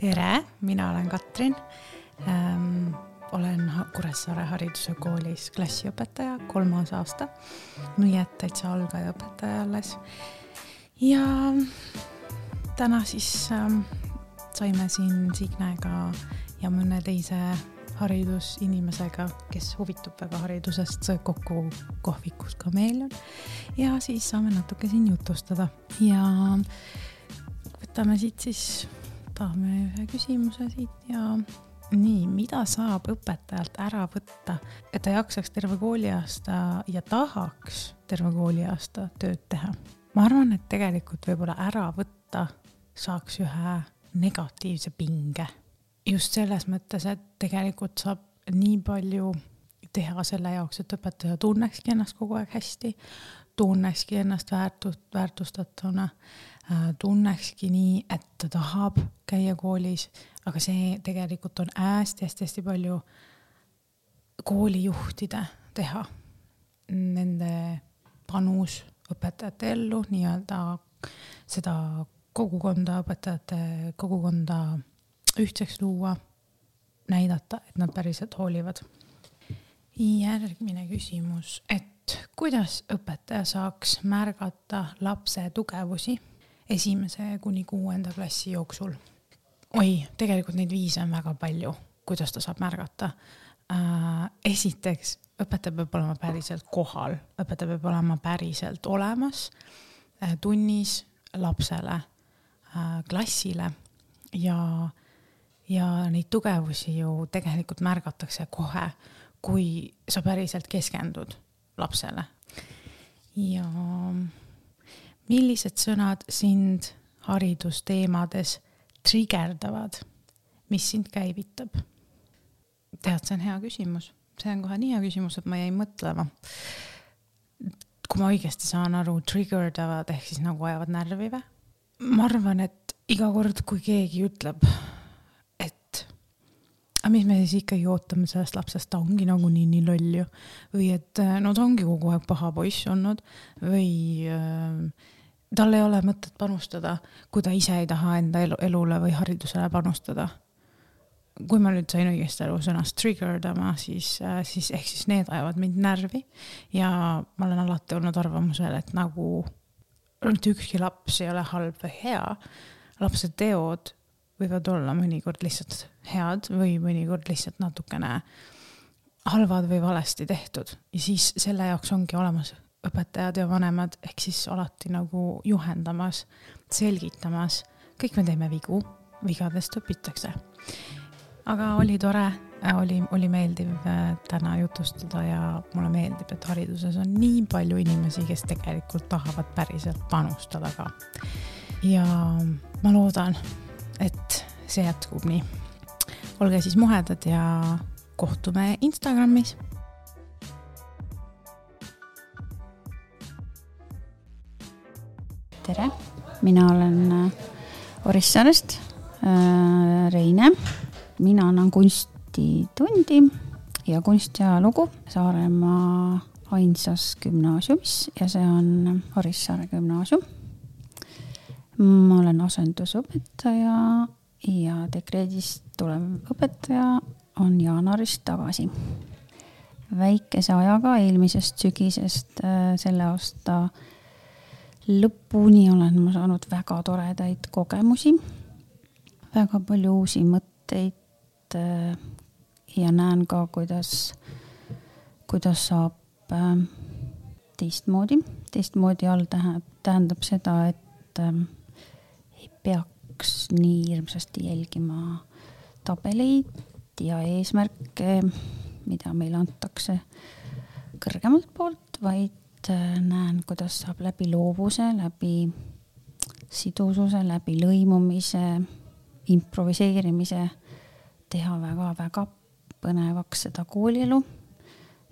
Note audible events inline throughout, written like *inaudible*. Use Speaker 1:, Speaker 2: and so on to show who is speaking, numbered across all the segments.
Speaker 1: tere, mina olen Katrin ähm,. olen Kuressaare Hariduse Koolis klassiõpetaja, kolmas aasta. nii et täitsa algaja õpetaja alles. ja täna siis ähm, saime siin Signega ja mõne teise haridusinimesega, kes huvitub väga haridusest, kokku kohvikus Kameelion ja siis saame natuke siin jutustada ja võtame siit siis võtame ühe küsimuse siit ja nii, mida saab õpetajalt ära võtta, et ta jaksaks terve kooliaasta ja tahaks terve kooliaasta tööd teha? ma arvan, et tegelikult võib-olla ära võtta saaks ühe negatiivse pinge. just selles mõttes, et tegelikult saab nii palju teha selle jaoks, et õpetaja tunnekski ennast kogu aeg hästi, tunnekski ennast väärtust, väärtustatuna Äh, tunnekski nii, et ta tahab käia koolis, aga see tegelikult on hästi-hästi-hästi palju koolijuhtide teha. Nende panus õpetajate ellu, nii-öelda seda kogukonda, õpetajate kogukonda ühtseks luua, näidata, et nad päriselt hoolivad. järgmine küsimus, et kuidas õpetaja saaks märgata lapse tugevusi esimese kuni kuuenda klassi jooksul. oi, tegelikult neid viise on väga palju, kuidas ta saab märgata äh,. esiteks, õpetaja peab olema päriselt kohal, õpetaja peab olema päriselt olemas äh, tunnis lapsele äh,, klassile ja, ja neid tugevusi ju tegelikult märgatakse kohe, kui sa päriselt keskendud lapsele. ja millised sõnad sind haridusteemades trigerdavad, mis sind käivitab? tead, see on hea küsimus, see on kohe nii hea küsimus, et ma jäin mõtlema. kui ma õigesti saan aru, trigerdavad ehk siis nagu ajavad närvi või? ma arvan, et iga kord, kui keegi ütleb, aga mis me siis ikkagi ootame sellest lapsest, ta ongi nagunii nii loll ju. või et no ta ongi kogu aeg paha poiss olnud või äh, tal ei ole mõtet panustada, kui ta ise ei taha enda elu, elule või haridusele panustada. kui ma nüüd sain õigesti aru sõnast trigerdama, siis, äh, siis ehk siis need ajavad mind närvi ja ma olen alati olnud arvamusel, et nagu mitte ükski laps ei ole halb või hea. lapse teod võivad olla mõnikord lihtsalt head või mõnikord lihtsalt natukene halvad või valesti tehtud ja siis selle jaoks ongi olemas õpetajad ja vanemad ehk siis alati nagu juhendamas, selgitamas. kõik me teeme vigu, vigadest õpitakse. aga oli tore, oli, oli meeldiv äh, täna jutustada ja mulle meeldib, et hariduses on nii palju inimesi, kes tegelikult tahavad päriselt panustada ka. ja ma loodan, et see jätkub nii. olge siis muhedad ja kohtume Instagramis
Speaker 2: tere, mina olen äh, Orissaarest, äh, Reine. mina annan kunstitundi ja kunstiajalugu Saaremaa ainsas gümnaasiumis ja see on Orissaare gümnaasium. Ma olen asendusõpetaja ja dekreedist tulev õpetaja on jaanuarist tagasi. väikese ajaga eelmisest sügisest äh, selle aasta lõpuni olen ma saanud väga toredaid kogemusi, väga palju uusi mõtteid äh, ja näen ka, kuidas, kuidas saab äh, teistmoodi. teistmoodi all tähendab, tähendab seda, et peaks nii hirmsasti jälgima tabeleid ja eesmärke, mida meile antakse kõrgemalt poolt, vaid Äh, näen, kuidas saab läbi loovuse, läbi sidususe, läbi lõimumise, improviseerimise teha väga-väga põnevaks seda koolielu.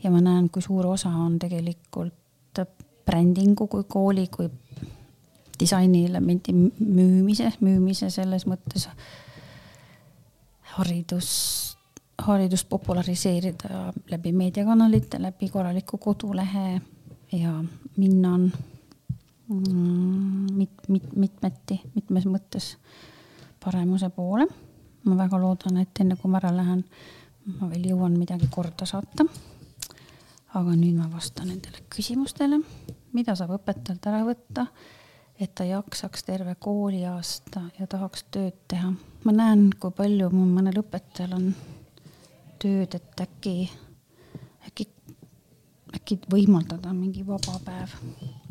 Speaker 2: ja ma näen, kui suur osa on tegelikult brändingu kui kooli, kui disainielemendi müümise, müümise selles mõttes haridus, haridust populariseerida läbi meediakanalite, läbi korraliku kodulehe ja minna on mm, mit, mit, mitmeti, mitmes mõttes paremuse poole. ma väga loodan, et enne kui ma ära lähen, ma veel jõuan midagi korda saata. aga nüüd ma vastan nendele küsimustele, mida saab õpetajalt ära võtta, et ta jaksaks terve kooliaasta ja tahaks tööd teha. ma näen, kui palju mul mõnel õpetajal on tööd, et äkki, äkki, äkki võimaldada mingi vaba päev,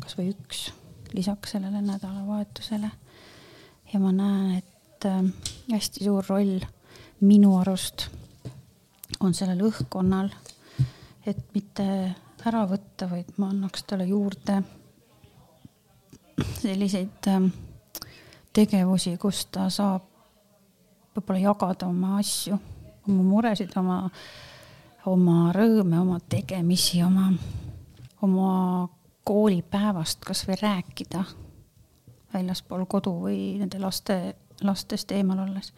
Speaker 2: kasvõi üks, lisaks sellele nädalavahetusele. ja ma näen, et äh, hästi suur roll minu arust on sellel õhkkonnal, et mitte ära võtta, vaid ma annaks talle juurde selliseid ähm, tegevusi, kus ta saab võib-olla jagada oma asju, oma muresid, oma, oma rõõme, oma tegemisi, oma, oma koolipäevast kasvõi rääkida väljaspool kodu või nende laste, lastest eemal olles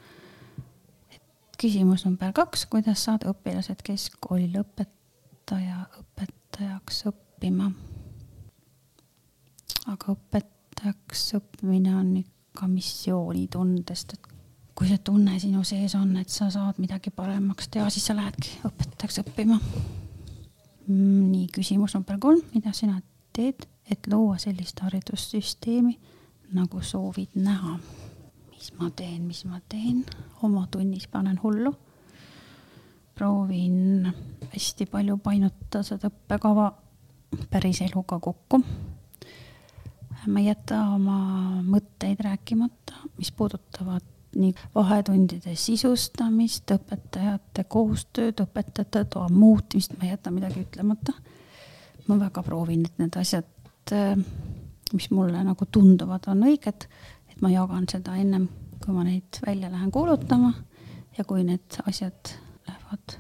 Speaker 2: küsimus number kaks, kuidas saada õpilased keskkooli lõpetaja õpetajaks õppima? aga õpetajaks õppimine on ikka missioonitundest, et kui see tunne sinu sees on, et sa saad midagi paremaks teha, siis sa lähedki õpetajaks õppima. Mm, nii, küsimus number kolm, mida sina teed, et luua sellist haridussüsteemi, nagu soovid näha? mis ma teen, mis ma teen, oma tunnis panen hullu. proovin hästi palju painutada seda õppekava päris eluga kokku. Ma ei jäta oma mõtteid rääkimata, mis puudutavad nii vahetundide sisustamist, õpetajate koostööd, õpetajate toa muutmist, ma ei jäta midagi ütlemata. ma väga proovin, et need asjad, mis mulle nagu tunduvad, on õiged ma jagan seda ennem, kui ma neid välja lähen kuulutama ja kui need asjad lähevad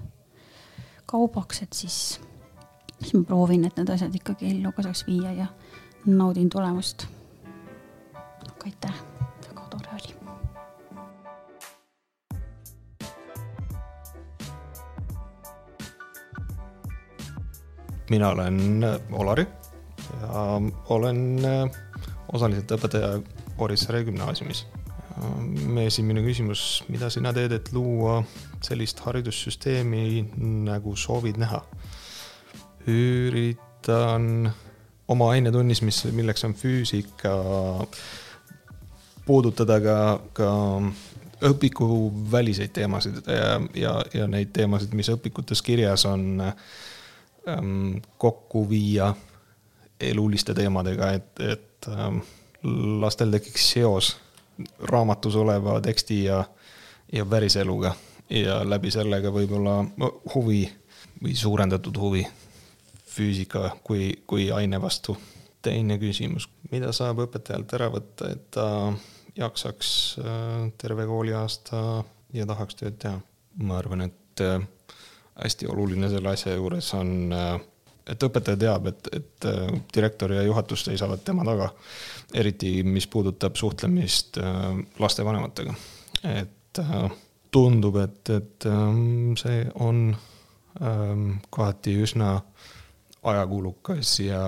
Speaker 2: kaubaks, et siis, siis ma proovin, et need asjad ikkagi ellu ka saaks viia ja naudin tulemust. aga aitäh, väga tore oli.
Speaker 3: mina olen Olari ja olen osaliselt õpetaja Orissaare gümnaasiumis. meie esimene küsimus, mida sina teed, et luua sellist haridussüsteemi, nagu soovid näha? üritan oma ainetunnis, mis, milleks on füüsika, puudutada ka, ka õpikuväliseid teemasid ja, ja, ja neid teemasid, mis õpikutes kirjas on ähm,, kokku viia eluliste teemadega, et, et ähm, lastel tekiks seos raamatus oleva teksti ja, ja päriseluga ja läbi selle ka võib-olla huvi või suurendatud huvi füüsika kui, kui aine vastu. teine küsimus, mida saab õpetajalt ära võtta, et ta jaksaks äh, terve kooliaasta ja tahaks tööd teha? ma arvan, et äh, hästi oluline selle asja juures on äh, et õpetaja teab, et, et äh, direktor ja juhatus seisavad tema taga. eriti, mis puudutab suhtlemist äh, lastevanematega. et äh, tundub, et, et see on kohati üsna ajakulukas ja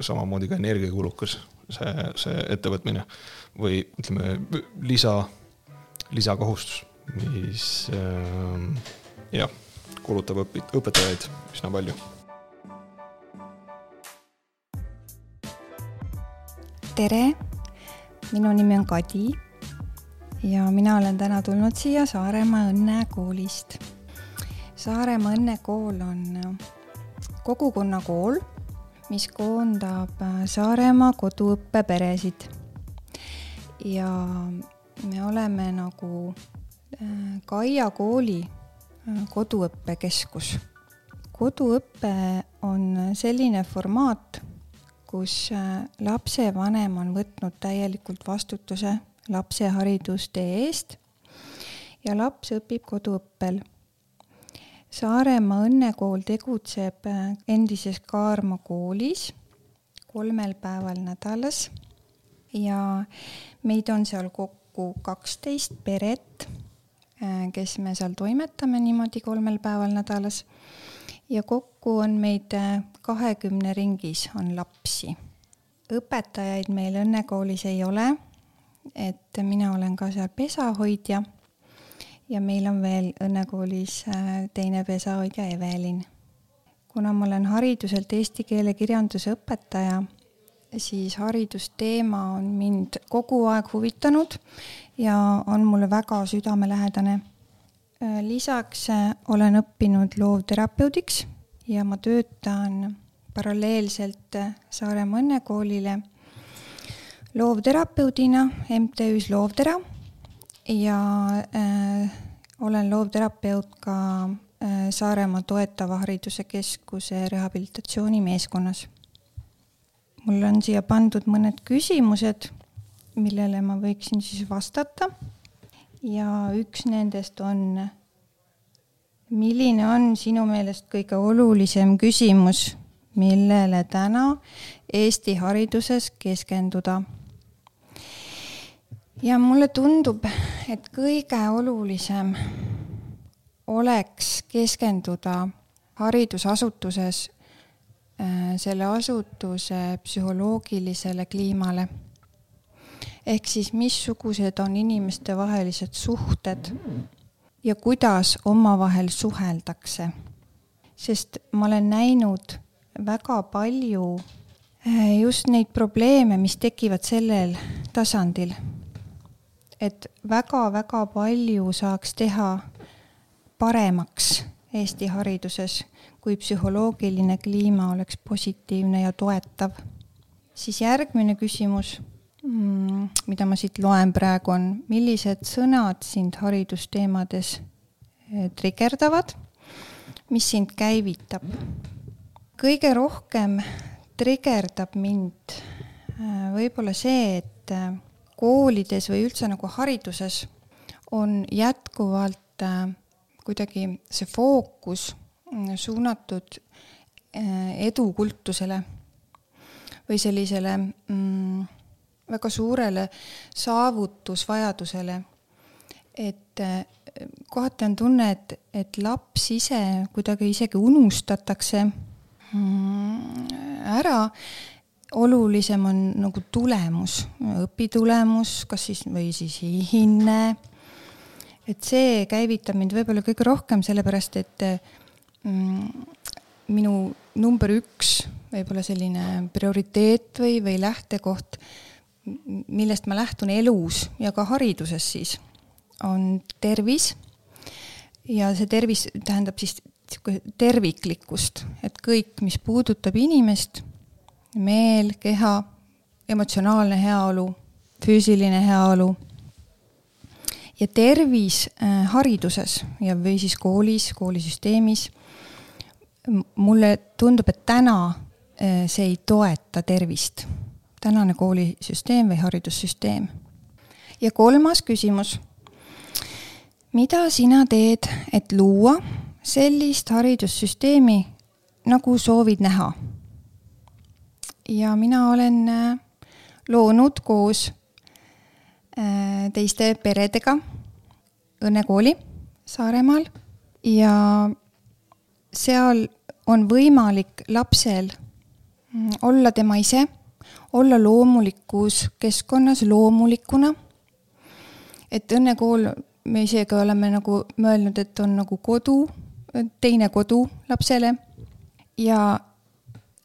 Speaker 3: samamoodi ka energiakulukas, see, see ettevõtmine või ütleme, lisa, lisakohustus, mis äh, jah kulutab õpi-, õpetajaid üsna palju.
Speaker 4: tere, minu nimi on Kadi ja mina olen täna tulnud siia Saaremaa Õnnekoolist. Saaremaa Õnnekool on kogukonnakool, mis koondab Saaremaa koduõppeperesid. ja me oleme nagu äh, Kaia kooli koduõppekeskus. koduõpe on selline formaat, kus äh, lapsevanem on võtnud täielikult vastutuse lapse haridustee eest ja laps õpib koduõppel. Saaremaa Õnnekool tegutseb äh, endises Kaarma koolis kolmel päeval nädalas ja meid on seal kokku kaksteist peret Äh, kes me seal toimetame niimoodi kolmel päeval nädalas. ja kokku on meid äh, kahekümne ringis on lapsi. õpetajaid meil õnnekoolis ei ole, et mina olen ka seal pesahoidja ja meil on veel Õnnekoolis äh, teine pesahoidja Evelin. kuna ma olen hariduselt eesti keele kirjanduse õpetaja, siis haridusteema on mind kogu aeg huvitanud ja on mulle väga südamelähedane. Äh, lisaks äh, olen õppinud loovterapeudiks ja ma töötan paralleelselt Saaremaa Õnnekoolile loovterapeudina MTÜ-s Loovtera ja äh, olen loovterapeut ka äh, Saaremaa Toetava Hariduse Keskuse rehabilitatsioonimeeskonnas. mul on siia pandud mõned küsimused, millele ma võiksin siis vastata. ja üks nendest on, milline on sinu meelest kõige olulisem küsimus, millele täna Eesti hariduses keskenduda ja mulle tundub, et kõige olulisem oleks keskenduda haridusasutuses äh, selle asutuse psühholoogilisele kliimale. ehk siis missugused on inimestevahelised suhted ja kuidas omavahel suheldakse. sest ma olen näinud väga palju äh, just neid probleeme, mis tekivad sellel tasandil et väga-väga palju saaks teha paremaks Eesti hariduses, kui psühholoogiline kliima oleks positiivne ja toetav. siis järgmine küsimus, mm, mida ma siit loen praegu, on, millised sõnad sind haridusteemades eh, trigerdavad, mis sind käivitab? kõige rohkem trigerdab mind eh, võib-olla see, et eh, koolides või üldse nagu hariduses on jätkuvalt äh, kuidagi see fookus mm, suunatud äh, edukultusele või sellisele mm, väga suurele saavutusvajadusele. et äh, kohati on tunne, et, et laps ise kuidagi isegi unustatakse mm, ära olulisem on nagu tulemus, õpitulemus, kas siis või siis hinne. et see käivitab mind võib-olla kõige rohkem, sellepärast et mm, minu number üks võib-olla selline prioriteet või, või lähtekoht, millest ma lähtun elus ja ka hariduses siis, on tervis. ja see tervis tähendab siis terviklikkust, et kõik, mis puudutab inimest meel, keha, emotsionaalne heaolu, füüsiline heaolu ja tervis äh, hariduses ja, või siis koolis, koolisüsteemis. mulle tundub, et täna äh, see ei toeta tervist, tänane koolisüsteem või haridussüsteem. ja kolmas küsimus. mida sina teed, et luua sellist haridussüsteemi, nagu soovid näha? Ja mina olen äh, loonud koos äh, teiste peredega õnnekooli Saaremaal ja seal on võimalik lapsel mm, olla tema ise, olla loomulikus keskkonnas loomulikuna. et õnnekool, me isegi oleme nagu mõelnud, et on nagu kodu, teine kodu lapsele ja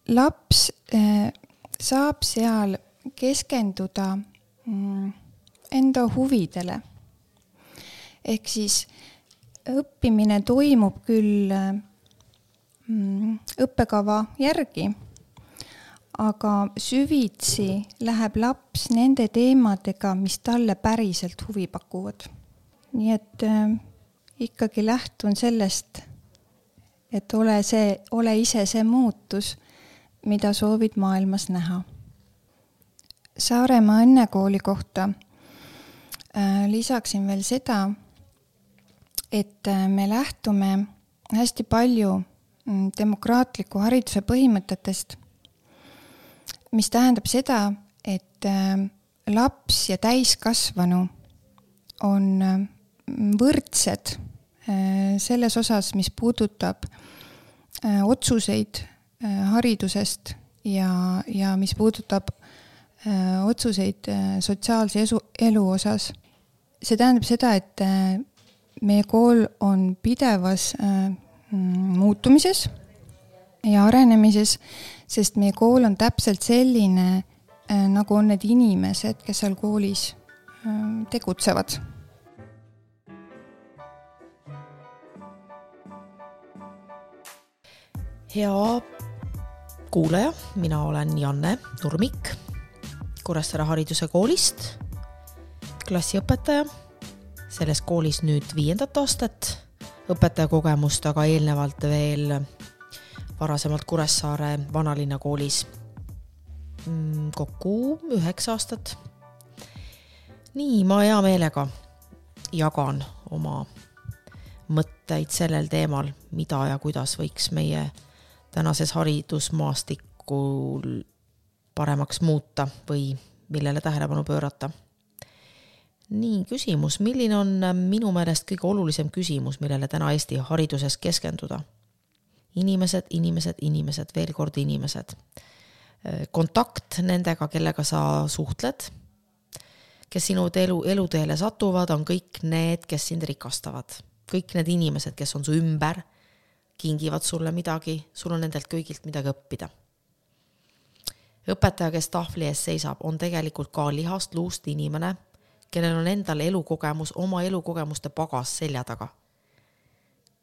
Speaker 4: laps saab seal keskenduda mm, enda huvidele. ehk siis õppimine toimub küll mm, õppekava järgi, aga süvitsi läheb laps nende teemadega, mis talle päriselt huvi pakuvad. nii et äh, ikkagi lähtun sellest, et ole see, ole ise see muutus mida soovid maailmas näha? Saaremaa Õnnekooli kohta äh, lisaksin veel seda, et äh, me lähtume hästi palju mm, demokraatliku hariduse põhimõtetest, mis tähendab seda, et äh, laps ja täiskasvanu on võrdsed selles osas, mis puudutab otsuseid haridusest ja, ja mis puudutab äh, otsuseid äh, sotsiaalse esu, elu osas, see tähendab seda, et meie kool on pidevas äh, mm, muutumises ja arenemises, sest meie kool on täpselt selline, äh, nagu on need inimesed, kes seal koolis äh, tegutsevad.
Speaker 5: Hea kuulaja, mina olen Janne Nurmik Kuressaare Hariduse Koolist, klassiõpetaja, selles koolis nüüd viiendat aastat, õpetajakogemust aga eelnevalt veel varasemalt Kuressaare vanalinna koolis mm, kokku üheksa aastat. nii, ma hea meelega jagan oma mõtteid sellel teemal, mida ja kuidas võiks meie tänases haridusmaastikul paremaks muuta või millele tähelepanu pöörata. nii, küsimus, milline on minu meelest kõige olulisem küsimus, millele täna Eesti hariduses keskenduda? inimesed, inimesed, inimesed, veel kord inimesed. kontakt nendega, kellega sa suhtled, kes sinu elu, eluteele satuvad, on kõik need, kes sind rikastavad. kõik need inimesed, kes on su ümber kingivad sulle midagi, sul on nendelt kõigilt midagi õppida. õpetaja, kes tahvli ees seisab, on tegelikult ka lihast luust inimene, kellel on endal elukogemus, oma elukogemuste pagas selja taga.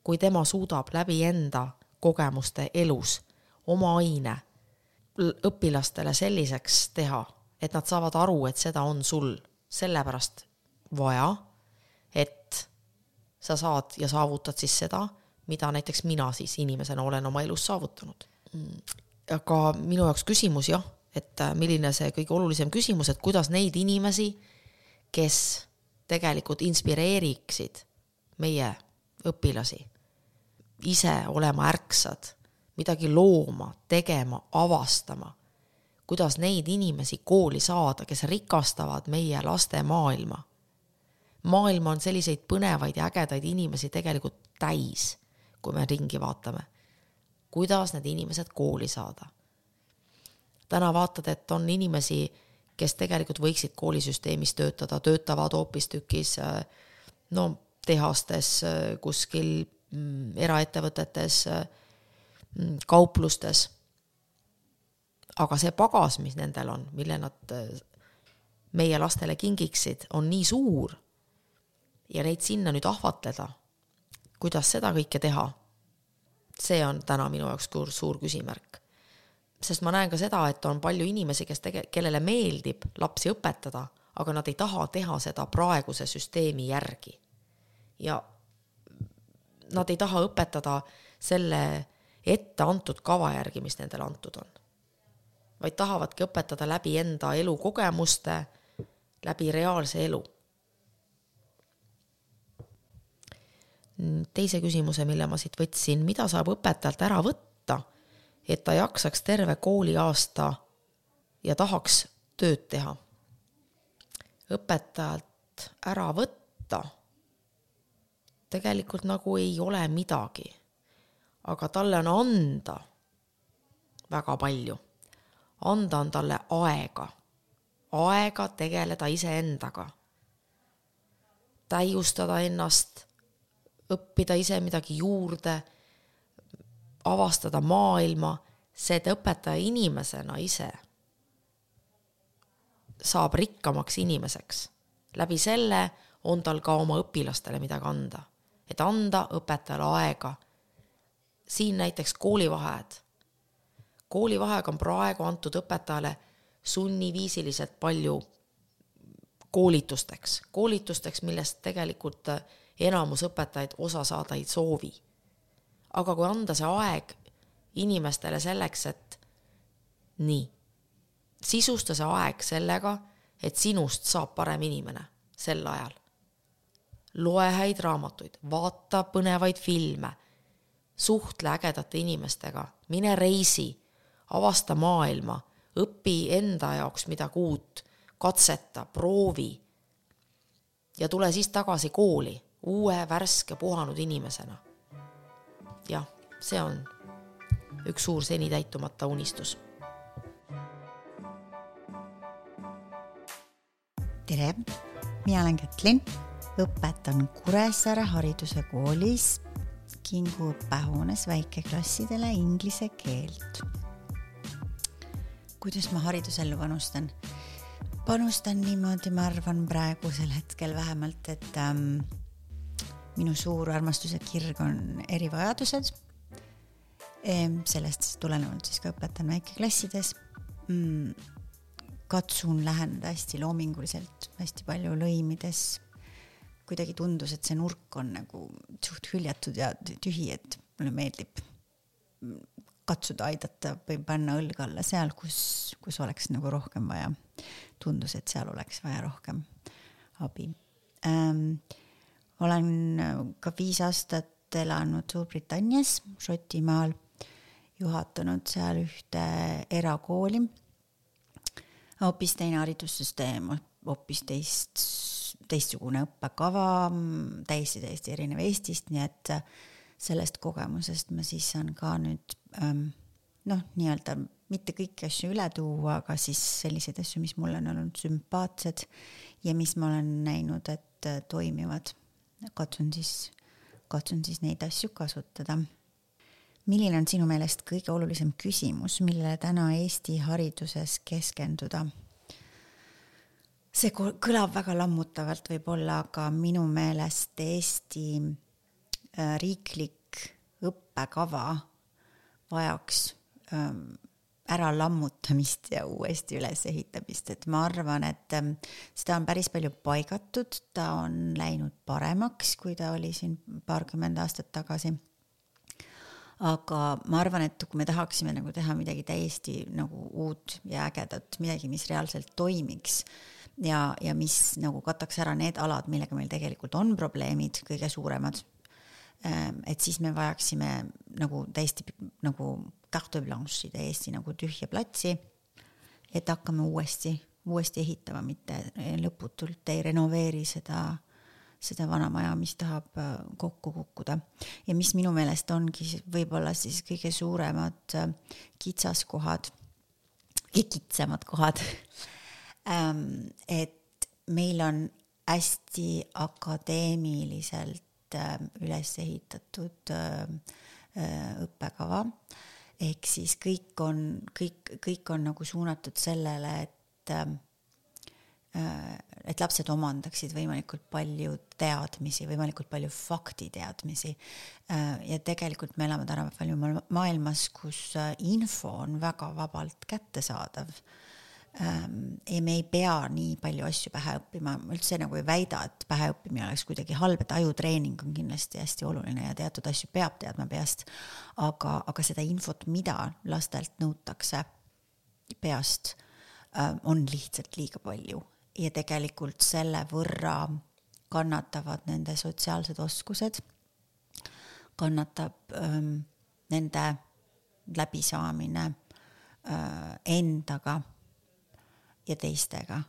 Speaker 5: kui tema suudab läbi enda kogemuste elus oma aine õpilastele selliseks teha, et nad saavad aru, et seda on sul sellepärast vaja, et sa saad ja saavutad siis seda mida näiteks mina siis inimesena olen oma elus saavutanud. aga minu jaoks küsimus jah, et äh, milline see kõige olulisem küsimus, et kuidas neid inimesi, kes tegelikult inspireeriksid meie õpilasi ise olema ärksad, midagi looma, tegema, avastama, kuidas neid inimesi kooli saada, kes rikastavad meie laste maailma. maailm on selliseid põnevaid ja ägedaid inimesi tegelikult täis kui me ringi vaatame. kuidas need inimesed kooli saada? täna vaatad, et on inimesi, kes tegelikult võiksid koolisüsteemis töötada, töötavad hoopistükkis no tehastes, kuskil mm, eraettevõtetes, mm, kauplustes. aga see pagas, mis nendel on, mille nad meie lastele kingiksid, on nii suur ja neid sinna nüüd ahvatleda kuidas seda kõike teha, see on täna minu jaoks suur, suur küsimärk. sest ma näen ka seda, et on palju inimesi, kes tege-, kellele meeldib lapsi õpetada, aga nad ei taha teha seda praeguse süsteemi järgi. ja nad ei taha õpetada selle ette antud kava järgi, mis nendele antud on. vaid tahavadki õpetada läbi enda elukogemuste, läbi reaalse elu teise küsimuse, mille ma siit võtsin, mida saab õpetajalt ära võtta, et ta jaksaks terve kooliaasta ja tahaks tööd teha? õpetajalt ära võtta tegelikult nagu ei ole midagi, aga talle on anda väga palju. anda on talle aega, aega tegeleda iseendaga, täiustada ennast õppida ise midagi juurde, avastada maailma, see, et õpetaja inimesena ise saab rikkamaks inimeseks. läbi selle on tal ka oma õpilastele midagi anda, et anda õpetajale aega. siin näiteks koolivaheajad. koolivaheaeg on praegu antud õpetajale sunniviisiliselt palju koolitusteks, koolitusteks, millest tegelikult enamus õpetajaid osa saada ei soovi. aga kui anda see aeg inimestele selleks, et nii, sisusta see aeg sellega, et sinust saab parem inimene sel ajal. loe häid raamatuid, vaata põnevaid filme, suhtle ägedate inimestega, mine reisi, avasta maailma, õpi enda jaoks midagi uut, katseta, proovi ja tule siis tagasi kooli uue, värske, puhanud inimesena. jah, see on üks suur seni täitumata unistus.
Speaker 6: tere, mina olen Kätlin õpetan Kuressaare Hariduse Koolis Kingu õppehoones väikeklassidele inglise keelt. kuidas ma haridusellu panustan? panustan niimoodi, ma arvan praegusel hetkel vähemalt, et ähm, minu suur armastus ja kirg on erivajadused sellest tulenevalt siis ka õpetan väikeklassides mm,. katsun läheneda hästi loominguliselt, hästi palju lõimides kuidagi tundus, et see nurk on nagu suht hüljatud ja tühi, et mulle meeldib katsuda aidata või panna õlg alla seal, kus, kus oleks nagu rohkem vaja. tundus, et seal oleks vaja rohkem abi ähm,. Olen ka viis aastat elanud Suurbritannias, Šotimaal, juhatanud seal ühte erakooli. hoopis teine haridussüsteem, hoopis teist teistsugune õppekava, täiesti, täiesti erinev Eestist, nii et äh, sellest kogemusest ma siis saan ka nüüd ähm, noh, nii-öelda mitte kõiki asju üle tuua, aga siis selliseid asju, mis mulle on olnud sümpaatsed ja mis ma olen näinud, et äh, toimivad. Katsun siis, katsun siis neid asju kasutada. milline on sinu meelest kõige olulisem küsimus, millele täna Eesti hariduses keskenduda? see kõlab väga lammutavalt võib-olla, aga minu meelest Eesti äh, riiklik õppekava vajaks ähm, ära lammutamist ja uuesti ülesehitamist, et ma arvan, et ähm, seda on päris palju paigatud, ta on läinud paremaks, kui ta oli siin paarkümmend aastat tagasi. aga ma arvan, et kui me tahaksime nagu teha midagi täiesti nagu uut ja ägedat, midagi, mis reaalselt toimiks ja, ja mis nagu kataks ära need alad, millega meil tegelikult on probleemid kõige suuremad. Ähm, et siis me vajaksime nagu täiesti nagu carte blanche'i, täiesti nagu tühja platsi. et hakkame uuesti, uuesti ehitama, mitte lõputult ei renoveeri seda, seda vana maja, mis tahab äh, kokku kukkuda. ja mis minu meelest ongi võib-olla siis kõige suuremad äh, kitsaskohad, kitsamad kohad Ähm, *laughs* et meil on hästi akadeemiliselt üles ehitatud ähm, äh, õppekava. ehk siis kõik on, kõik, kõik on nagu suunatud sellele, et äh, et lapsed omandaksid võimalikult palju teadmisi, võimalikult palju faktiteadmisi. Äh, ja tegelikult me elame tänapäeval ju maailmas, kus info on väga vabalt kättesaadav Ähm, ja me ei pea nii palju asju pähe õppima, ma üldse nagu ei väida, et päheõppimine oleks kuidagi halb, et ajutreening on kindlasti hästi oluline ja teatud asju peab teadma peast. aga, aga seda infot, mida lastelt nõutakse peast, ähm, on lihtsalt liiga palju. Ja tegelikult selle võrra kannatavad nende sotsiaalsed oskused, kannatab ähm, nende läbisaamine äh, endaga ja teistega.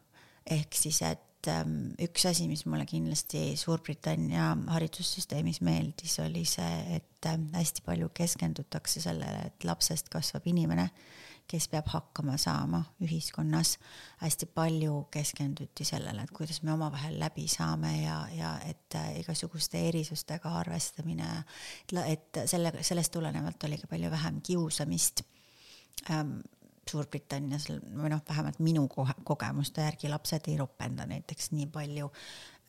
Speaker 6: ehk siis, et ähm, üks asi, mis mulle kindlasti Suurbritannia haridussüsteemis meeldis, oli see, et ähm, hästi palju keskendutakse sellele, et lapsest kasvab inimene, kes peab hakkama saama ühiskonnas. hästi palju keskenduti sellele, et kuidas me omavahel läbi saame ja, ja et äh, igasuguste erisustega arvestamine, et selle, sellest tulenevalt oli ka palju vähem kiusamist ähm, Suurbritannias või noh, vähemalt minu kogemuste järgi lapsed ei ropenda näiteks nii palju.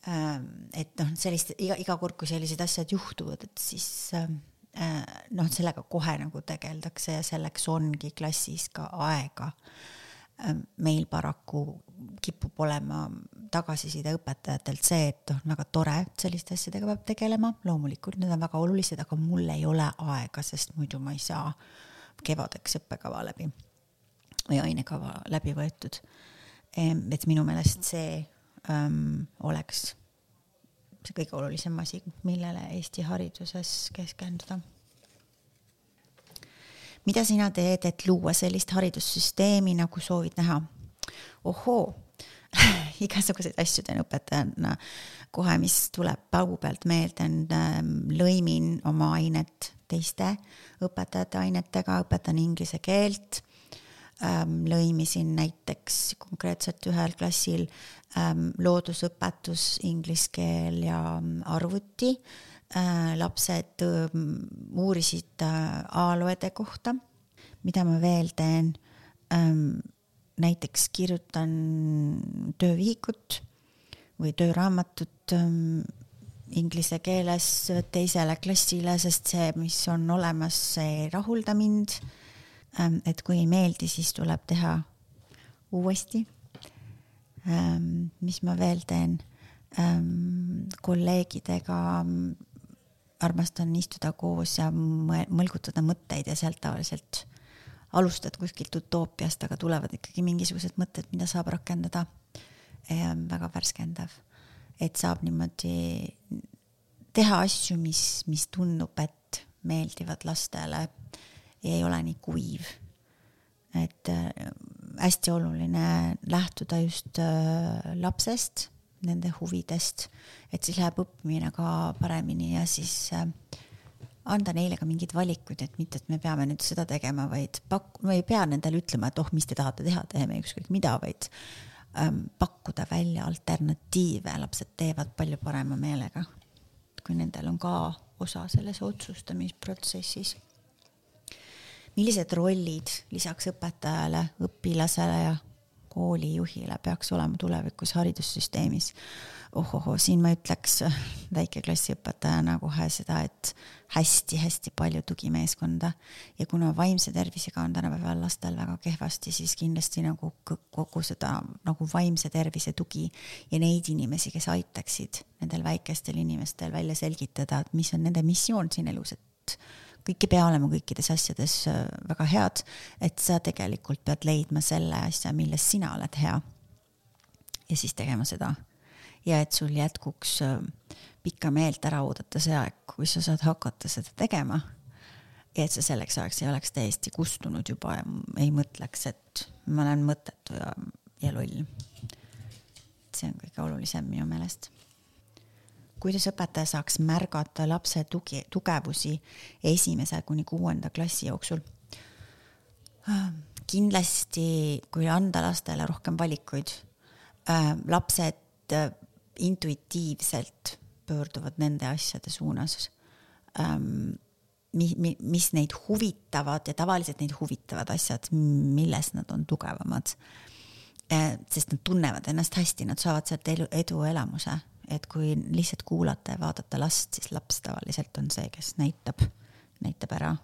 Speaker 6: Ähm, et noh, sellist iga, iga kord, kui sellised asjad juhtuvad, et siis ähm, äh, noh, sellega kohe nagu tegeldakse ja selleks ongi klassis ka aega. Ähm, meil paraku kipub olema tagasiside õpetajatelt see, et noh, väga tore, et selliste asjadega peab tegelema, loomulikult need on väga olulised, aga mul ei ole aega, sest muidu ma ei saa kevadeks õppekava läbi või ainekava läbi võetud. et minu meelest see ähm, oleks see kõige olulisem asi, millele Eesti hariduses keskenduda. mida sina teed, et luua sellist haridussüsteemi, nagu soovid näha? ohoo *laughs* igasuguseid asju teen õpetajana kohe, mis tuleb paugu pealt meelde, on ähm, lõimin oma ainet teiste õpetajate ainetega, õpetan inglise keelt ähm, lõimisin näiteks konkreetselt ühel klassil ähm, loodusõpetus, inglise keel ja ähm, arvuti äh,. lapsed äh, uurisid äh, ajalooede kohta, mida ma veel teen ähm,. näiteks kirjutan töövihikut või tööraamatut ähm, inglise keeles teisele klassile, sest see, mis on olemas, see ei rahulda mind Ähm, et kui ei meeldi, siis tuleb teha uuesti. Ähm, mis ma veel teen? Ähm, kolleegidega armastan istuda koos ja mõlgutada mõtteid ja sealt tavaliselt alustad kuskilt utoopiast, aga tulevad ikkagi mingisugused mõtted, mida saab rakendada. väga värskendav, et saab niimoodi teha asju, mis, mis tundub, et meeldivad lastele ja ei ole nii kuiv. et äh, hästi oluline lähtuda just äh, lapsest, nende huvidest, et siis läheb õppimine ka paremini ja siis äh, anda neile ka mingeid valikuid, et mitte, et me peame nüüd seda tegema, vaid pak-, me ei pea nendele ütlema, et oh, mis te tahate teha, teeme ükskõik mida, vaid ähm, pakkuda välja alternatiive, lapsed teevad palju parema meelega, kui nendel on ka osa selles otsustamisprotsessis millised rollid lisaks õpetajale, õpilasele ja koolijuhile peaks olema tulevikus haridussüsteemis? ohohoo, siin ma ütleks väikeklassi õpetajana kohe seda, et hästi-hästi palju tugimeeskonda ja kuna vaimse tervisega on tänapäeval lastel väga kehvasti, siis kindlasti nagu kogu seda nagu vaimse tervise tugi ja neid inimesi, kes aitaksid nendel väikestel inimestel välja selgitada, et mis on nende missioon siin elus, et kõik ei pea olema kõikides asjades äh, väga head, et sa tegelikult pead leidma selle asja, milles sina oled hea. ja siis tegema seda. ja et sul jätkuks äh, pikka meelt ära oodata see aeg, kui sa saad hakata seda tegema. ja et sa selleks ajaks ei oleks täiesti kustunud juba ja ei mõtleks, et ma olen mõttetu ja, ja loll. see on kõige olulisem minu meelest kuidas õpetaja saaks märgata lapse tugi, tugevusi esimese kuni kuuenda klassi jooksul? kindlasti, kui anda lastele rohkem valikuid, äh, lapsed äh, intuitiivselt pöörduvad nende asjade suunas, ähm, mis, mis neid huvitavad ja tavaliselt neid huvitavad asjad, milles nad on tugevamad. Äh, sest nad tunnevad ennast hästi, nad saavad sealt elu, eduelamuse et kui lihtsalt kuulata ja vaadata last, siis laps tavaliselt on see, kes näitab, näitab ära.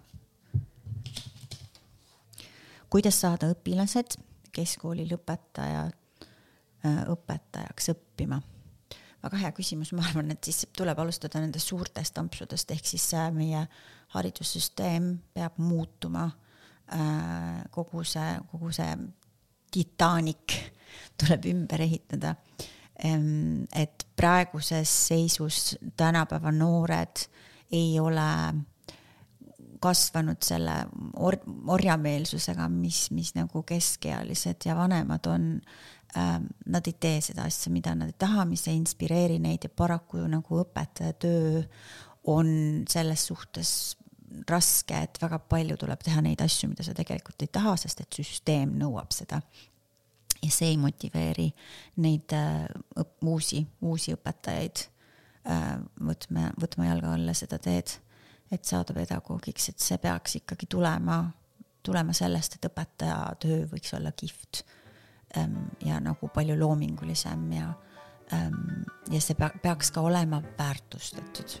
Speaker 6: kuidas saada õpilased keskkooli lõpetaja, äh, õpetajaks õppima? väga hea küsimus, ma arvan, et siis tuleb alustada nendest suurtest ampsudest, ehk siis meie haridussüsteem peab muutuma. Äh, kogu see, kogu see Titanic tuleb ümber ehitada et praeguses seisus tänapäeva noored ei ole kasvanud selle or-, orjameelsusega, mis, mis nagu keskealised ja vanemad on ähm,. Nad ei tee seda asja, mida nad ei taha, mis ei inspireeri neid ja paraku nagu õpetaja töö on selles suhtes raske, et väga palju tuleb teha neid asju, mida sa tegelikult ei taha, sest et süsteem nõuab seda ja see ei motiveeri neid äh, uusi, uusi õpetajaid äh, võtma, võtma jalge alla seda teed, et saada pedagoogiks, et see peaks ikkagi tulema, tulema sellest, et õpetaja töö võiks olla kihvt ähm, ja nagu palju loomingulisem ja ähm, ja see peaks ka olema väärtustatud